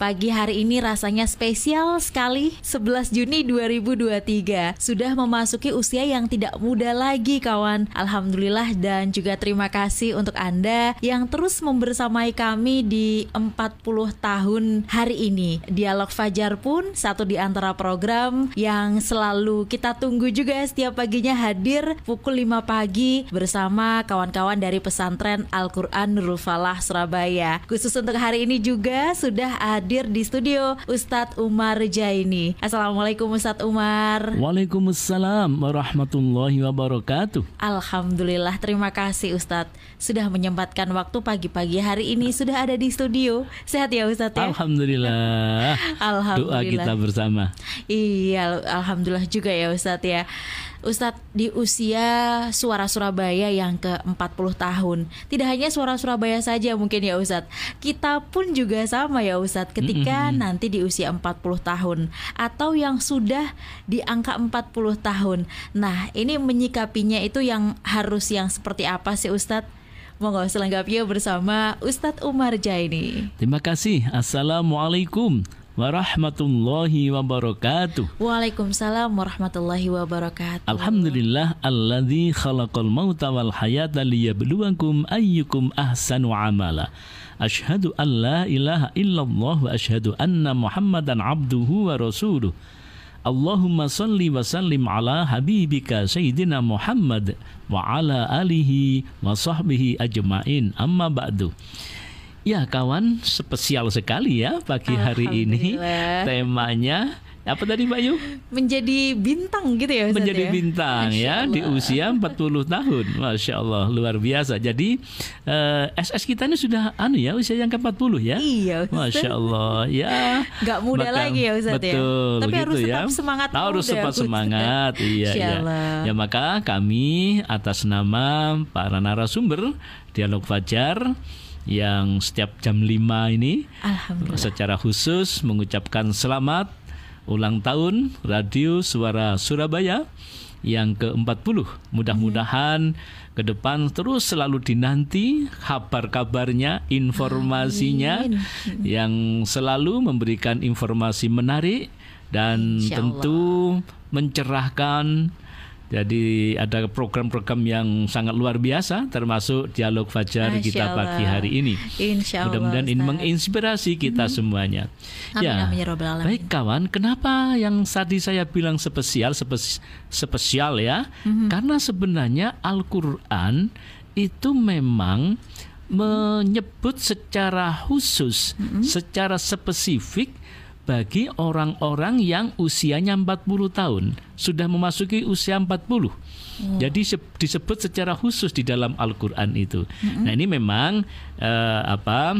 Pagi hari ini rasanya spesial sekali. 11 Juni 2023 Sudah memasuki usia yang tidak muda lagi kawan. Alhamdulillah dan juga terima kasih untuk Anda Yang terus membersamai kami di 40 tahun hari ini. Dialog Fajar pun satu di antara program yang selalu kita tunggu juga setiap paginya hadir pukul 5 pagi Bersama kawan-kawan dari pesantren Al-Quran Nurul Surabaya. Khusus untuk hari ini juga sudah ada hadir di studio Ustadz Umar Jaini. Assalamualaikum Ustadz Umar. Waalaikumsalam warahmatullahi wabarakatuh. Alhamdulillah, terima kasih Ustadz sudah menyempatkan waktu pagi-pagi hari ini sudah ada di studio. Sehat ya Ustadz ya? Alhamdulillah. Alhamdulillah. Doa kita bersama. Iya, alhamdulillah juga ya Ustadz ya. Ustadz di usia Suara Surabaya yang ke-40 tahun. Tidak hanya Suara Surabaya saja mungkin ya Ustadz. Kita pun juga sama ya Ustadz ketika mm -hmm. nanti di usia 40 tahun atau yang sudah di angka 40 tahun. Nah, ini menyikapinya itu yang harus yang seperti apa sih Ustadz? Monggo selengkapnya bersama Ustadz Umar Jaini. Terima kasih. Assalamualaikum warahmatullahi wabarakatuh. Waalaikumsalam warahmatullahi wabarakatuh. Alhamdulillah alladzi khalaqal mauta wal hayata liyabluwakum ayyukum ahsanu amala. Ashhadu an la ilaha illallah wa ashhadu anna Muhammadan abduhu wa rasuluh. Allahumma salli wa sallim ala habibika Sayyidina Muhammad wa ala alihi wa sahbihi ajma'in amma ba'du. Ya kawan, spesial sekali ya pagi hari ini. Temanya apa tadi Mbak Yu? Menjadi bintang gitu ya Ustaz Menjadi ya? bintang ya di usia 40 tahun. Masya Allah luar biasa. Jadi eh, SS kita ini sudah anu ya usia yang ke-40 ya. Iya Ustaz. Masya Allah ya. Gak muda bakal, lagi ya Ustaz betul, ya. Tapi gitu harus ya. tetap semangat nah, Harus tetap semangat. Iya ya. Ya maka kami atas nama para narasumber Dialog Fajar yang setiap jam 5 ini secara khusus mengucapkan selamat ulang tahun Radio Suara Surabaya yang ke-40. Mudah-mudahan ke depan terus selalu dinanti kabar-kabarnya, informasinya Amin. yang selalu memberikan informasi menarik dan tentu mencerahkan jadi ada program-program yang sangat luar biasa termasuk dialog fajar Masya kita pagi hari ini. Mudah-mudahan ini menginspirasi kita hmm. semuanya. Amin, ya. Amin, ya baik kawan, kenapa yang tadi saya bilang spesial spes spesial ya? Hmm. Karena sebenarnya Al-Qur'an itu memang menyebut secara khusus, hmm. secara spesifik bagi orang-orang yang usianya 40 tahun, sudah memasuki usia 40. Oh. Jadi disebut secara khusus di dalam Al-Qur'an itu. Mm-hmm. Nah, ini memang uh, apa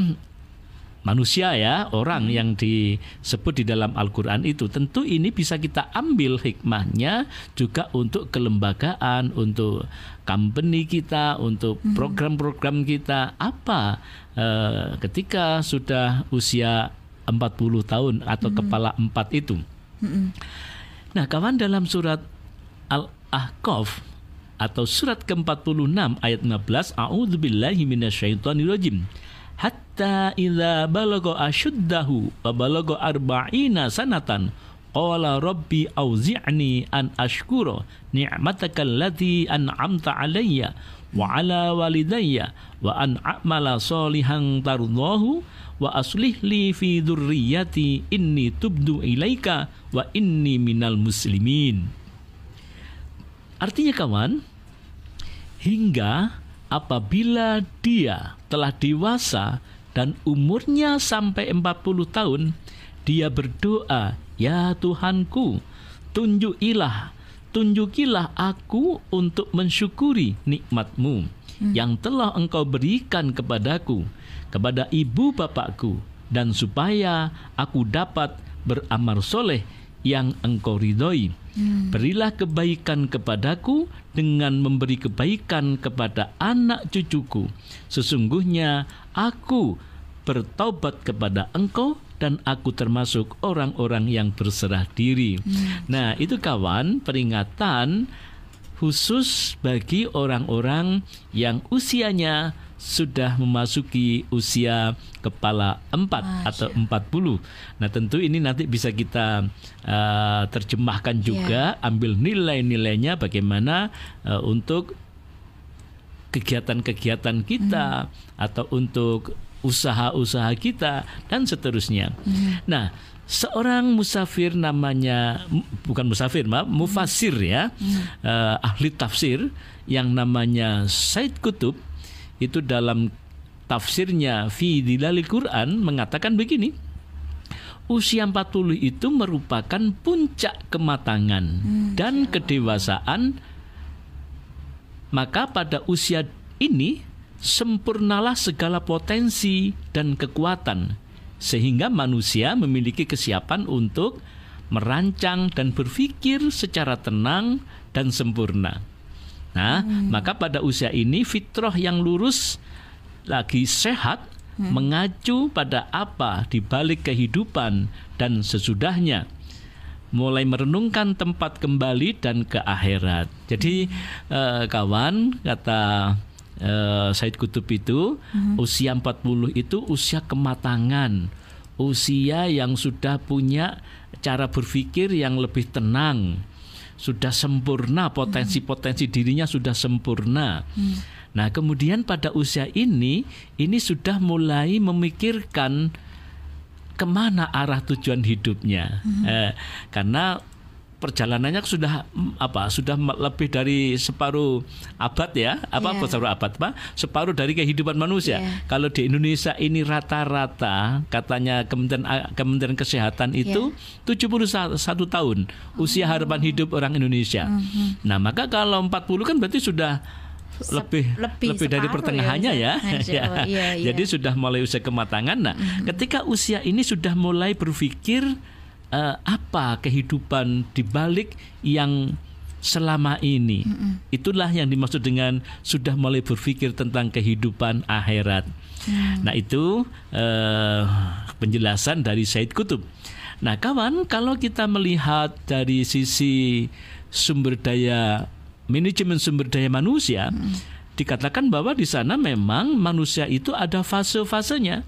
manusia ya, orang yang disebut di dalam Al-Qur'an itu. Tentu ini bisa kita ambil hikmahnya juga untuk kelembagaan, untuk company kita, untuk program-program kita apa uh, ketika sudah usia 40 tahun atau mm -hmm. kepala empat itu. Mm -hmm. Nah, kawan dalam surat Al-Ahqaf atau surat ke-46 ayat 15 A'udzubillahi minasyaitonirrajim hatta idza balagha ashuddahu wa balagha arba'ina sanatan qala rabbi auzi'ni an ashkura ni'mataka allati an'amta alayya wa ala walidayya wa an a'mala solihan tardahu wa aslih li fi dzurriyyati inni tubdu ilaika wa inni minal muslimin. Artinya kawan, hingga apabila dia telah dewasa dan umurnya sampai 40 tahun, dia berdoa, "Ya Tuhanku, tunjukilah, tunjukilah aku untuk mensyukuri nikmatmu hmm. yang telah engkau berikan kepadaku kepada ibu bapakku dan supaya aku dapat beramal soleh yang engkau ridhoi. Hmm. Berilah kebaikan kepadaku dengan memberi kebaikan kepada anak cucuku. Sesungguhnya aku bertaubat kepada engkau dan aku termasuk orang-orang yang berserah diri. Nah, itu kawan peringatan khusus bagi orang-orang yang usianya sudah memasuki usia kepala empat atau empat puluh. Nah tentu ini nanti bisa kita uh, terjemahkan juga, ambil nilai-nilainya bagaimana uh, untuk kegiatan-kegiatan kita atau untuk usaha-usaha kita dan seterusnya. Nah seorang musafir namanya bukan musafir maaf mufasir ya eh, ahli tafsir yang namanya Said Kutub itu dalam tafsirnya fi dilalil Quran mengatakan begini usia 40 itu merupakan puncak kematangan dan kedewasaan maka pada usia ini sempurnalah segala potensi dan kekuatan sehingga manusia memiliki kesiapan untuk merancang dan berpikir secara tenang dan sempurna. Nah, maka pada usia ini fitrah yang lurus lagi sehat mengacu pada apa di balik kehidupan dan sesudahnya. Mulai merenungkan tempat kembali dan ke akhirat. Jadi eh, kawan kata eh, Said Kutub itu usia 40 itu usia kematangan, usia yang sudah punya cara berpikir yang lebih tenang, sudah sempurna potensi-potensi dirinya sudah sempurna. Nah, kemudian pada usia ini ini sudah mulai memikirkan ke mana arah tujuan hidupnya, Eh, karena perjalanannya sudah mm, apa sudah lebih dari separuh abad ya apa Iya. separuh abad apa separuh dari kehidupan manusia. Iya. kalau di Indonesia ini rata-rata katanya Kementerian Kementerian Kesehatan itu 71 tahun usia harapan hidup orang Indonesia. Nah maka kalau 40 kan berarti sudah lebih lebih lebih dari separuh pertengahannya ya, ya, Ya. Iya, iya. jadi sudah mulai usia kematangan. Nah ketika usia ini sudah mulai berpikir eh, apa kehidupan di balik yang selama ini? Itulah yang dimaksud dengan sudah mulai berpikir tentang kehidupan akhirat. Nah itu eh, penjelasan dari Said Kutub. Nah kawan kalau kita melihat dari sisi sumber daya manajemen sumber daya manusia dikatakan bahwa di sana memang manusia itu ada fase-fasenya.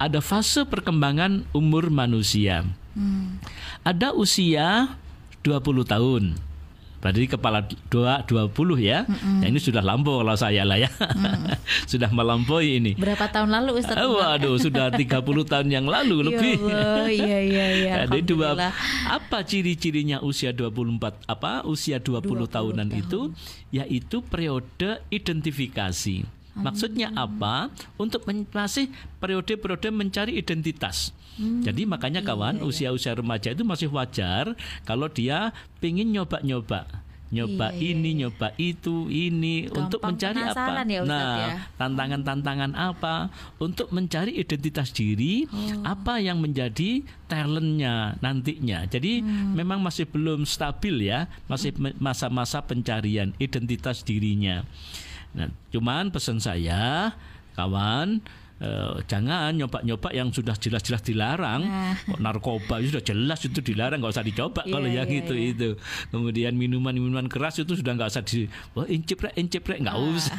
Ada fase perkembangan umur manusia ada usia 20 tahun. Berarti kepala dua 20 ya. Ya ini sudah lampau kalau saya lah ya. sudah melampaui ini. Berapa tahun lalu Ustaz? Oh, waduh, sudah 30 tahun yang lalu lebih. Ya Allah, iya iya iya. Jadi dua apa ciri-cirinya usia 24 apa usia 20, 20 tahunan tahun. itu yaitu periode identifikasi. Maksudnya apa? Untuk masih periode-periode mencari identitas. Jadi makanya kawan usia-usia remaja itu masih wajar kalau dia pengen nyoba-nyoba. Nyoba Iya, iya, ini, nyoba itu, ini. Untuk Gampang mencari apa? ya, Ustadz, nah, ya. tantangan-tantangan apa? Untuk mencari identitas diri apa yang menjadi talentnya nantinya. Jadi memang masih belum stabil ya masih me- masa-masa pencarian identitas dirinya nah cuman pesan saya kawan eh, jangan nyoba-nyoba yang sudah jelas-jelas dilarang Nah. Narkoba itu sudah jelas itu dilarang nggak usah dicoba Iya, kalau yang iya, itu iya. itu kemudian minuman-minuman keras itu sudah nggak usah di wah incip rek incip rek nggak Ah. usah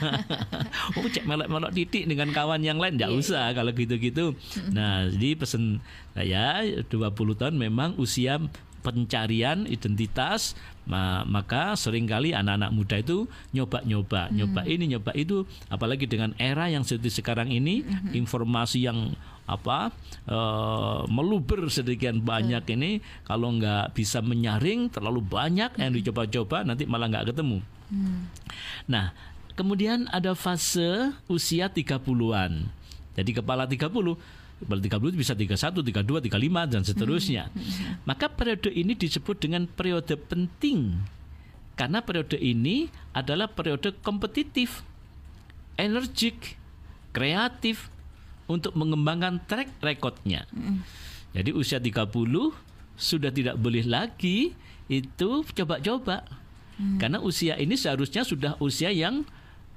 oh cek melok-melok titik dengan kawan yang lain nggak Iya, usah kalau gitu-gitu nah jadi pesen saya 20 tahun memang usia pencarian identitas ma- maka sering kali anak-anak muda itu nyoba-nyoba nyoba ini nyoba itu. Apalagi dengan era yang seperti sekarang ini informasi yang apa eh, meluber sedemikian banyak ini kalau nggak bisa menyaring terlalu banyak yang dicoba-coba nanti malah nggak ketemu. Nah, kemudian ada fase usia 30-an. Jadi kepala 30, kepala 30 bisa 31, 32, 35 dan seterusnya. Maka periode ini disebut dengan periode penting. Karena periode ini adalah periode kompetitif, energik, kreatif untuk mengembangkan track recordnya. Jadi usia 30 sudah tidak boleh lagi itu coba-coba. Karena usia ini seharusnya sudah usia yang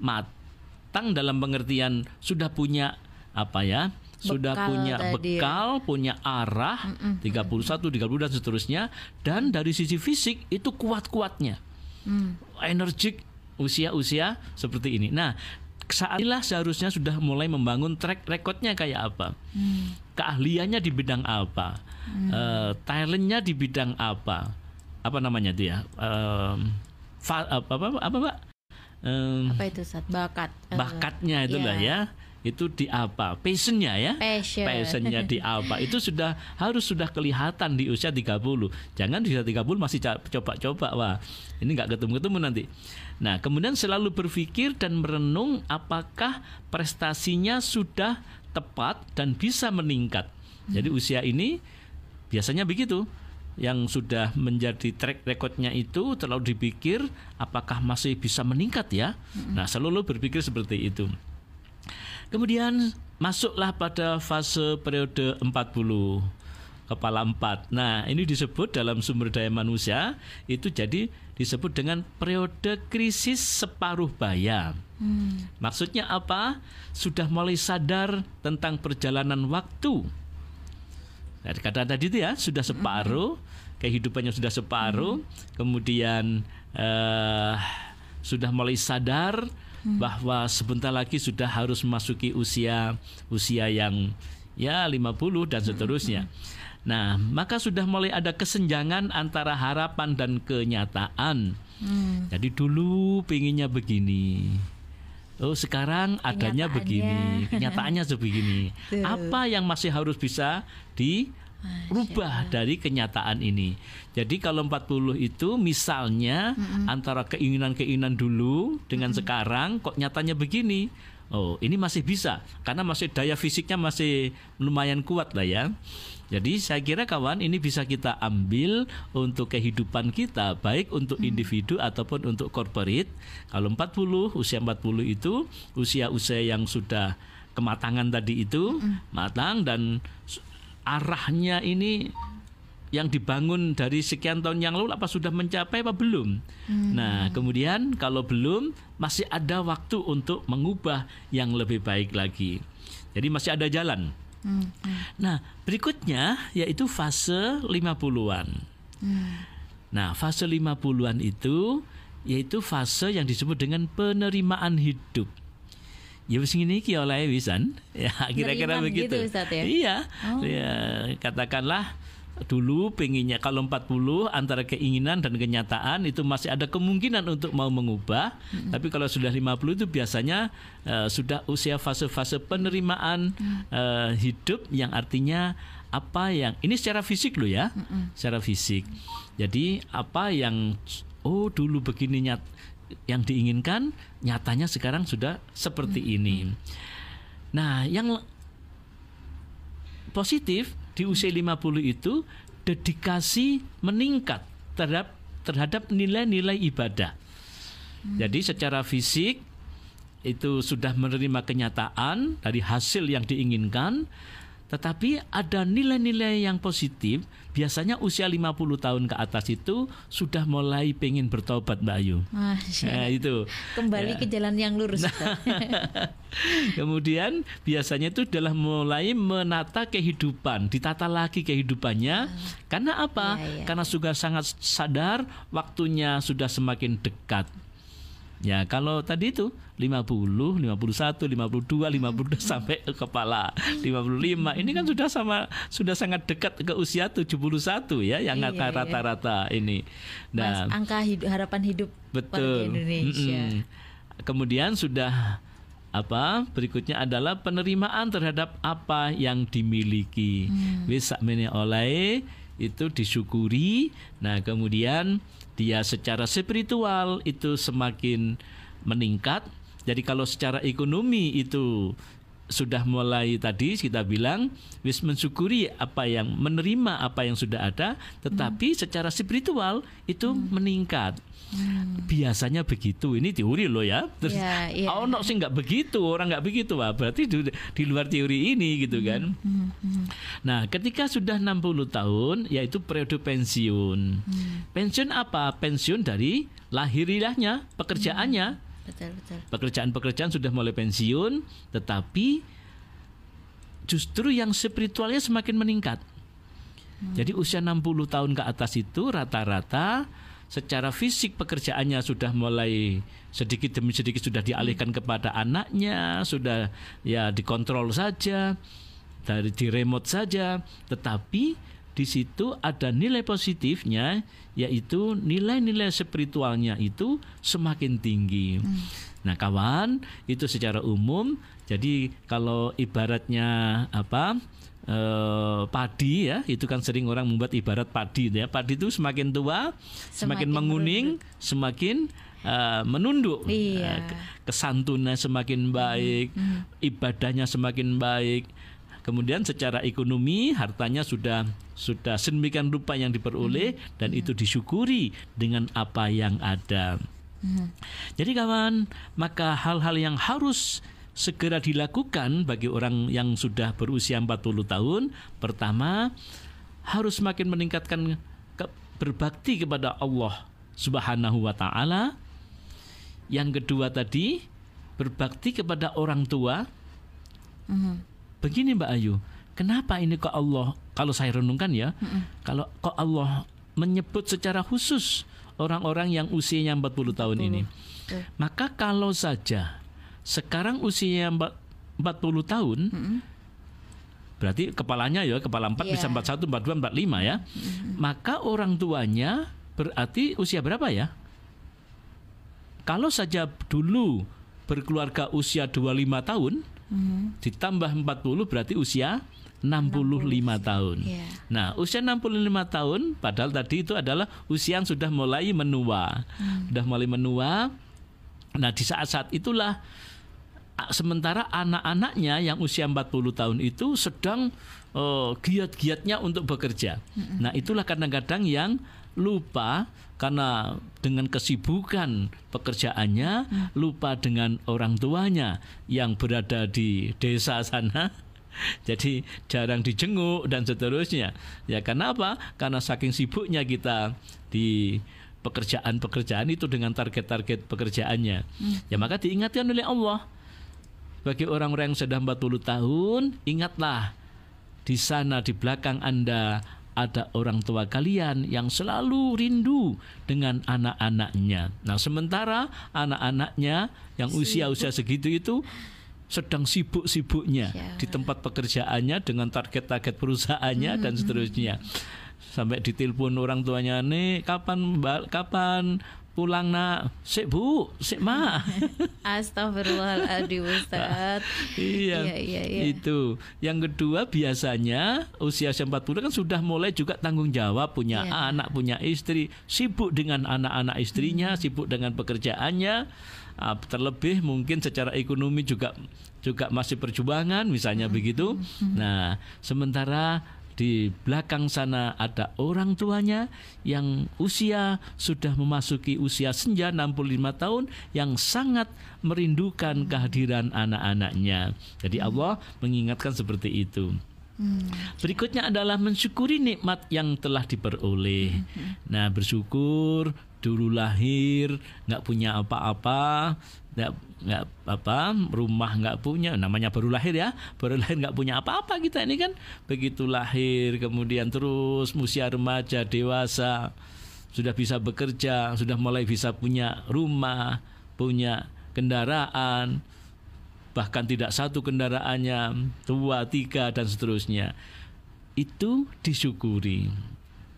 matang dalam pengertian sudah punya apa ya sudah Bekal punya tadi bekal, punya arah 31, 30 dan seterusnya dan dari sisi fisik itu kuat-kuatnya. Hmm. Energik usia-usia seperti ini. Nah, saat inilah seharusnya sudah mulai membangun track recordnya kayak apa. Hmm. Keahliannya di bidang apa. Eh, talentnya di bidang apa. Apa namanya itu ya? Fa- apa apa apa, Pak? Em, Apa itu saat bakat? Eh, bakatnya itulah iya. ya itu di apa passionnya ya. Passion. passionnya di apa itu sudah harus sudah kelihatan di usia 30 jangan di usia 30 masih coba-coba wah. Ini nggak ketemu-ketemu nanti. Nah kemudian selalu berpikir dan merenung apakah prestasinya sudah tepat dan bisa meningkat. Jadi usia ini biasanya begitu. Yang sudah menjadi track recordnya itu terlalu dipikir apakah masih bisa meningkat ya. Nah selalu berpikir seperti itu Kemudian masuklah pada fase periode 40 kepala 4. Nah, ini disebut dalam sumber daya manusia itu jadi disebut dengan periode krisis separuh baya. Hmm. Maksudnya apa? Sudah mulai sadar tentang perjalanan waktu. Nah, kata tadi itu ya sudah separuh, kehidupannya sudah separuh, kemudian eh, sudah mulai sadar bahwa sebentar lagi sudah harus memasuki usia usia yang ya 50 dan seterusnya. Nah, maka sudah mulai ada kesenjangan antara harapan dan kenyataan. Hmm. Jadi dulu pinginnya begini. Oh sekarang adanya begini, kenyataannya sebegini. Apa yang masih harus bisa dirubah dari kenyataan ini? Jadi kalau 40 itu misalnya antara keinginan-keinginan dulu dengan sekarang kok nyatanya begini. Oh, ini masih bisa karena masih daya fisiknya masih lumayan kuat lah ya. Jadi saya kira kawan ini bisa kita ambil untuk kehidupan kita baik untuk individu ataupun untuk corporate. Kalau 40 usia 40 itu usia-usia yang sudah kematangan tadi itu matang dan arahnya ini yang dibangun dari sekian tahun yang lalu apa sudah mencapai apa belum? Nah, kemudian kalau belum masih ada waktu untuk mengubah yang lebih baik lagi. Jadi masih ada jalan. Hmm. Nah, berikutnya yaitu fase 50-an. Nah, fase 50-an itu yaitu fase yang disebut dengan penerimaan hidup. Ya ngene iki oleh wisan. Ya kira-kira Penerimaan begitu. gitu, Ustadz, ya? Iya. Oh. Ya, katakanlah dulu pengennya kalau 40 antara keinginan dan kenyataan itu masih ada kemungkinan untuk mau mengubah tapi kalau sudah 50 itu biasanya eh, sudah usia fase-fase penerimaan eh, hidup yang artinya apa yang ini secara fisik loh ya secara fisik jadi apa yang oh dulu begini nyat yang diinginkan nyatanya sekarang sudah seperti ini. Nah yang positif di usia 50 itu dedikasi meningkat terhadap terhadap nilai-nilai ibadah. Jadi secara fisik itu sudah menerima kenyataan dari hasil yang diinginkan tetapi ada nilai-nilai yang positif biasanya usia 50 tahun ke atas itu sudah mulai pengen bertobat Mbak Ayu. Masya Nah, itu. Kembali Ya. ke jalan yang lurus. Ustaz. Kemudian biasanya itu adalah mulai menata kehidupan, ditata lagi kehidupannya. Karena apa? Iya, iya. Karena sudah sangat sadar waktunya sudah semakin dekat. Ya, kalau tadi itu 50, 51, 52, 52 sampai ke kepala 55. Ini kan sudah sama sudah sangat dekat ke usia 71 ya yang Iya, iya. rata-rata ini. Mas, Nah, angka hidup, harapan hidup Betul. Indonesia. Mm-mm. Kemudian sudah apa? Berikutnya adalah penerimaan terhadap apa yang dimiliki. Hmm. Wis oleh itu disyukuri. Nah, kemudian dia secara spiritual itu semakin meningkat. Jadi kalau secara ekonomi itu sudah mulai tadi kita bilang wis mensyukuri apa yang menerima apa yang sudah ada tetapi secara spiritual itu meningkat biasanya begitu. Ini teori loh ya. Terus Ya, iya. oh no sih nggak begitu orang nggak begitu. Wah berarti di, di luar teori ini gitu kan. Nah ketika sudah 60 tahun yaitu periode pensiun. Pensiun apa? Pensiun dari lahiriahnya pekerjaannya. Betul, betul. pekerjaan-pekerjaan sudah mulai pensiun, tetapi justru yang spiritualnya semakin meningkat. Jadi usia 60 tahun ke atas itu rata-rata secara fisik pekerjaannya sudah mulai sedikit demi sedikit sudah dialihkan kepada anaknya, sudah ya dikontrol saja dari di remote saja, tetapi di situ ada nilai positifnya yaitu nilai-nilai spiritualnya itu semakin tinggi. Hmm. Nah, kawan, itu secara umum jadi kalau ibaratnya apa? Eh, padi ya itu kan sering orang membuat ibarat padi ya padi itu semakin tua semakin, semakin menguning menunduk. semakin uh, menunduk iya. uh, kesantunnya semakin baik hmm. Hmm. ibadahnya semakin baik kemudian secara ekonomi hartanya sudah sudah sedemikian rupa yang diperoleh hmm. dan hmm. itu disyukuri dengan apa yang ada hmm. jadi kawan maka hal-hal yang harus segera dilakukan bagi orang yang sudah berusia 40 tahun. Pertama, harus semakin meningkatkan ke, berbakti kepada Allah Subhanahu wa taala. Yang kedua tadi, berbakti kepada orang tua. Mm-hmm. Begini Mbak Ayu, kenapa ini kok Allah kalau saya renungkan ya, mm-hmm. kalau kok Allah menyebut secara khusus orang-orang yang usianya 40 tahun ini. Maka kalau saja sekarang usia 40 tahun, hmm. berarti kepalanya ya kepala 4 yeah. bisa 41, 42, 45 ya. Hmm. Maka orang tuanya berarti usia berapa ya? Kalau saja dulu berkeluarga usia 25 tahun, hmm. ditambah 40 berarti usia 65 60. tahun. Yeah. Nah, usia 65 tahun padahal tadi itu adalah usia yang sudah mulai menua. Hmm. Sudah mulai menua. Nah, di saat-saat itulah sementara anak-anaknya yang usia 40 tahun itu sedang uh, giat-giatnya untuk bekerja. Mm-hmm. Nah, itulah kadang-kadang yang lupa karena dengan kesibukan pekerjaannya, mm. lupa dengan orang tuanya yang berada di desa sana. Jadi jarang dijenguk dan seterusnya. Ya kenapa? Karena saking sibuknya kita di pekerjaan-pekerjaan itu dengan target-target pekerjaannya. Hmm. Ya maka diingatkan oleh Allah bagi orang-orang yang sudah 40 tahun, ingatlah di sana di belakang Anda ada orang tua kalian yang selalu rindu dengan anak-anaknya. Nah, sementara anak-anaknya yang usia-usia segitu itu sedang sibuk-sibuknya ya. di tempat pekerjaannya dengan target-target perusahaannya hmm. dan seterusnya. Sampai ditelepon orang tuanya nih kapan kapan pulang nak sik bu sik ma Astagfirullahaladzim Ustaz iya, iya, iya, iya itu yang kedua biasanya usia 40 kan sudah mulai juga tanggung jawab punya iya. anak punya istri sibuk dengan anak-anak istrinya hmm. sibuk dengan pekerjaannya ah, terlebih mungkin secara ekonomi juga juga masih perjuangan misalnya hmm. begitu hmm. nah sementara di belakang sana ada orang tuanya yang usia sudah memasuki usia senja 65 tahun yang sangat merindukan kehadiran anak-anaknya. Jadi Allah mengingatkan seperti itu. Hmm. Berikutnya adalah mensyukuri nikmat yang telah diperoleh. Hmm. Nah, bersyukur dulu lahir nggak punya apa-apa, nggak nggak apa rumah nggak punya namanya baru lahir ya baru lahir nggak punya apa-apa kita ini kan begitu lahir kemudian terus usia remaja dewasa sudah bisa bekerja sudah mulai bisa punya rumah punya kendaraan bahkan tidak satu kendaraannya dua tiga dan seterusnya itu disyukuri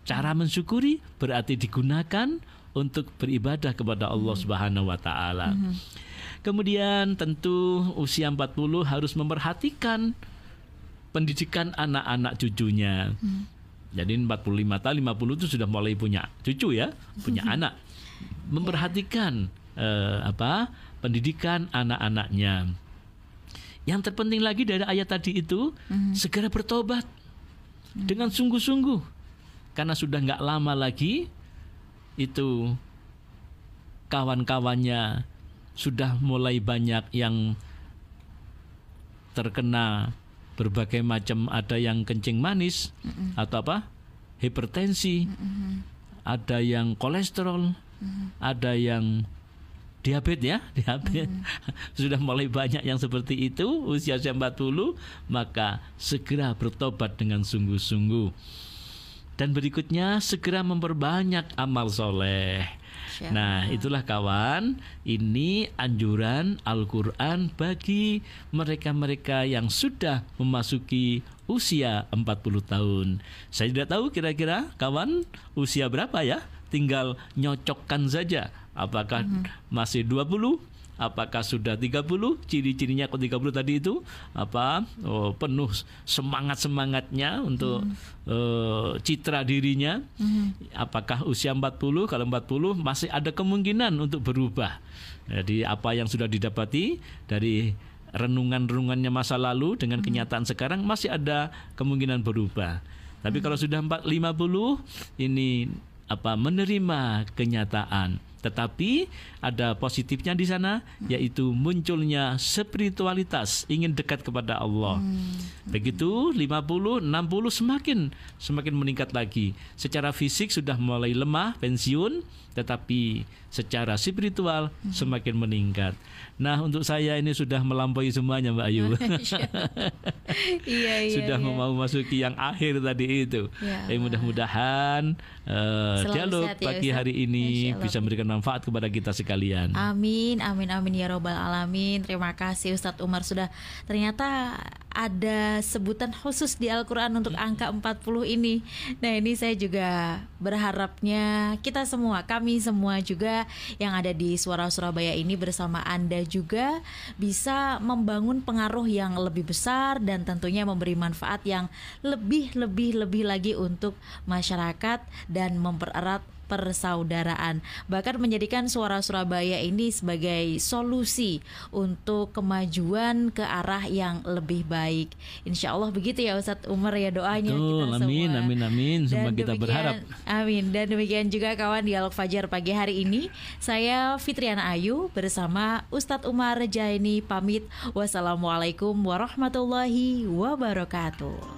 cara mensyukuri berarti digunakan untuk beribadah kepada Allah Subhanahu wa taala. -hmm. Kemudian tentu usia 40 harus memperhatikan pendidikan anak-anak cucunya. Hmm. Jadi 45 tahun 50 itu sudah mulai punya cucu ya, punya anak. Memperhatikan eh, apa? pendidikan anak-anaknya. Yang terpenting lagi dari ayat tadi itu hmm. segera bertobat hmm. dengan sungguh-sungguh. Karena sudah nggak lama lagi itu kawan-kawannya sudah mulai banyak yang terkena berbagai macam ada yang kencing manis mm -mm. atau apa hipertensi mm -mm. ada yang kolesterol mm -mm. ada yang diabetes ya, diabetes. Hmm. Sudah mulai banyak yang seperti itu usia 40, maka segera bertobat dengan sungguh-sungguh. Dan berikutnya segera memperbanyak amal soleh. Nah, itulah kawan, ini anjuran Al-Qur'an bagi mereka-mereka yang sudah memasuki usia 40 tahun. Saya tidak tahu kira-kira kawan usia berapa ya? Tinggal nyocokkan saja apakah mm -hmm. masih 20 apakah sudah 30 ciri-cirinya kok 30 tadi itu apa oh, penuh semangat-semangatnya untuk hmm. uh, citra dirinya hmm. apakah usia 40 kalau 40 masih ada kemungkinan untuk berubah jadi apa yang sudah didapati dari renungan-renungannya masa lalu dengan hmm. kenyataan sekarang masih ada kemungkinan berubah tapi hmm. kalau sudah 50 ini apa menerima kenyataan tetapi ada positifnya di sana yaitu munculnya spiritualitas ingin dekat kepada Allah. Hmm. Begitu 50 60 semakin semakin meningkat lagi. Secara fisik sudah mulai lemah, pensiun, tetapi secara spiritual hmm. semakin meningkat. Nah, untuk saya ini sudah melampaui semuanya Mbak Ayu. iya, iya, sudah iya. mau masuki yang akhir tadi itu. Ya, eh, mudah-mudahan uh, dialog ya, pagi hari ini bisa memberikan manfaat kepada kita sekalian. Amin, amin, amin ya robbal alamin. Terima kasih Ustadz Umar sudah ternyata ada sebutan khusus di Al-Quran untuk angka 40 ini. Nah ini saya juga berharapnya kita semua, kami semua juga yang ada di Suara Surabaya ini bersama Anda juga bisa membangun pengaruh yang lebih besar dan tentunya memberi manfaat yang lebih lebih lebih lagi untuk masyarakat dan mempererat persaudaraan. Bahkan menjadikan suara Surabaya ini sebagai solusi untuk kemajuan ke arah yang lebih baik. Insya Allah begitu ya Ustadz Umar ya doanya Betul, kita amin, semua. Amin, amin, Semua kita berharap. Amin. Dan demikian juga kawan dialog Fajar pagi hari ini. Saya Fitriana Ayu bersama Ustadz Umar Jaini pamit. Wassalamualaikum warahmatullahi wabarakatuh.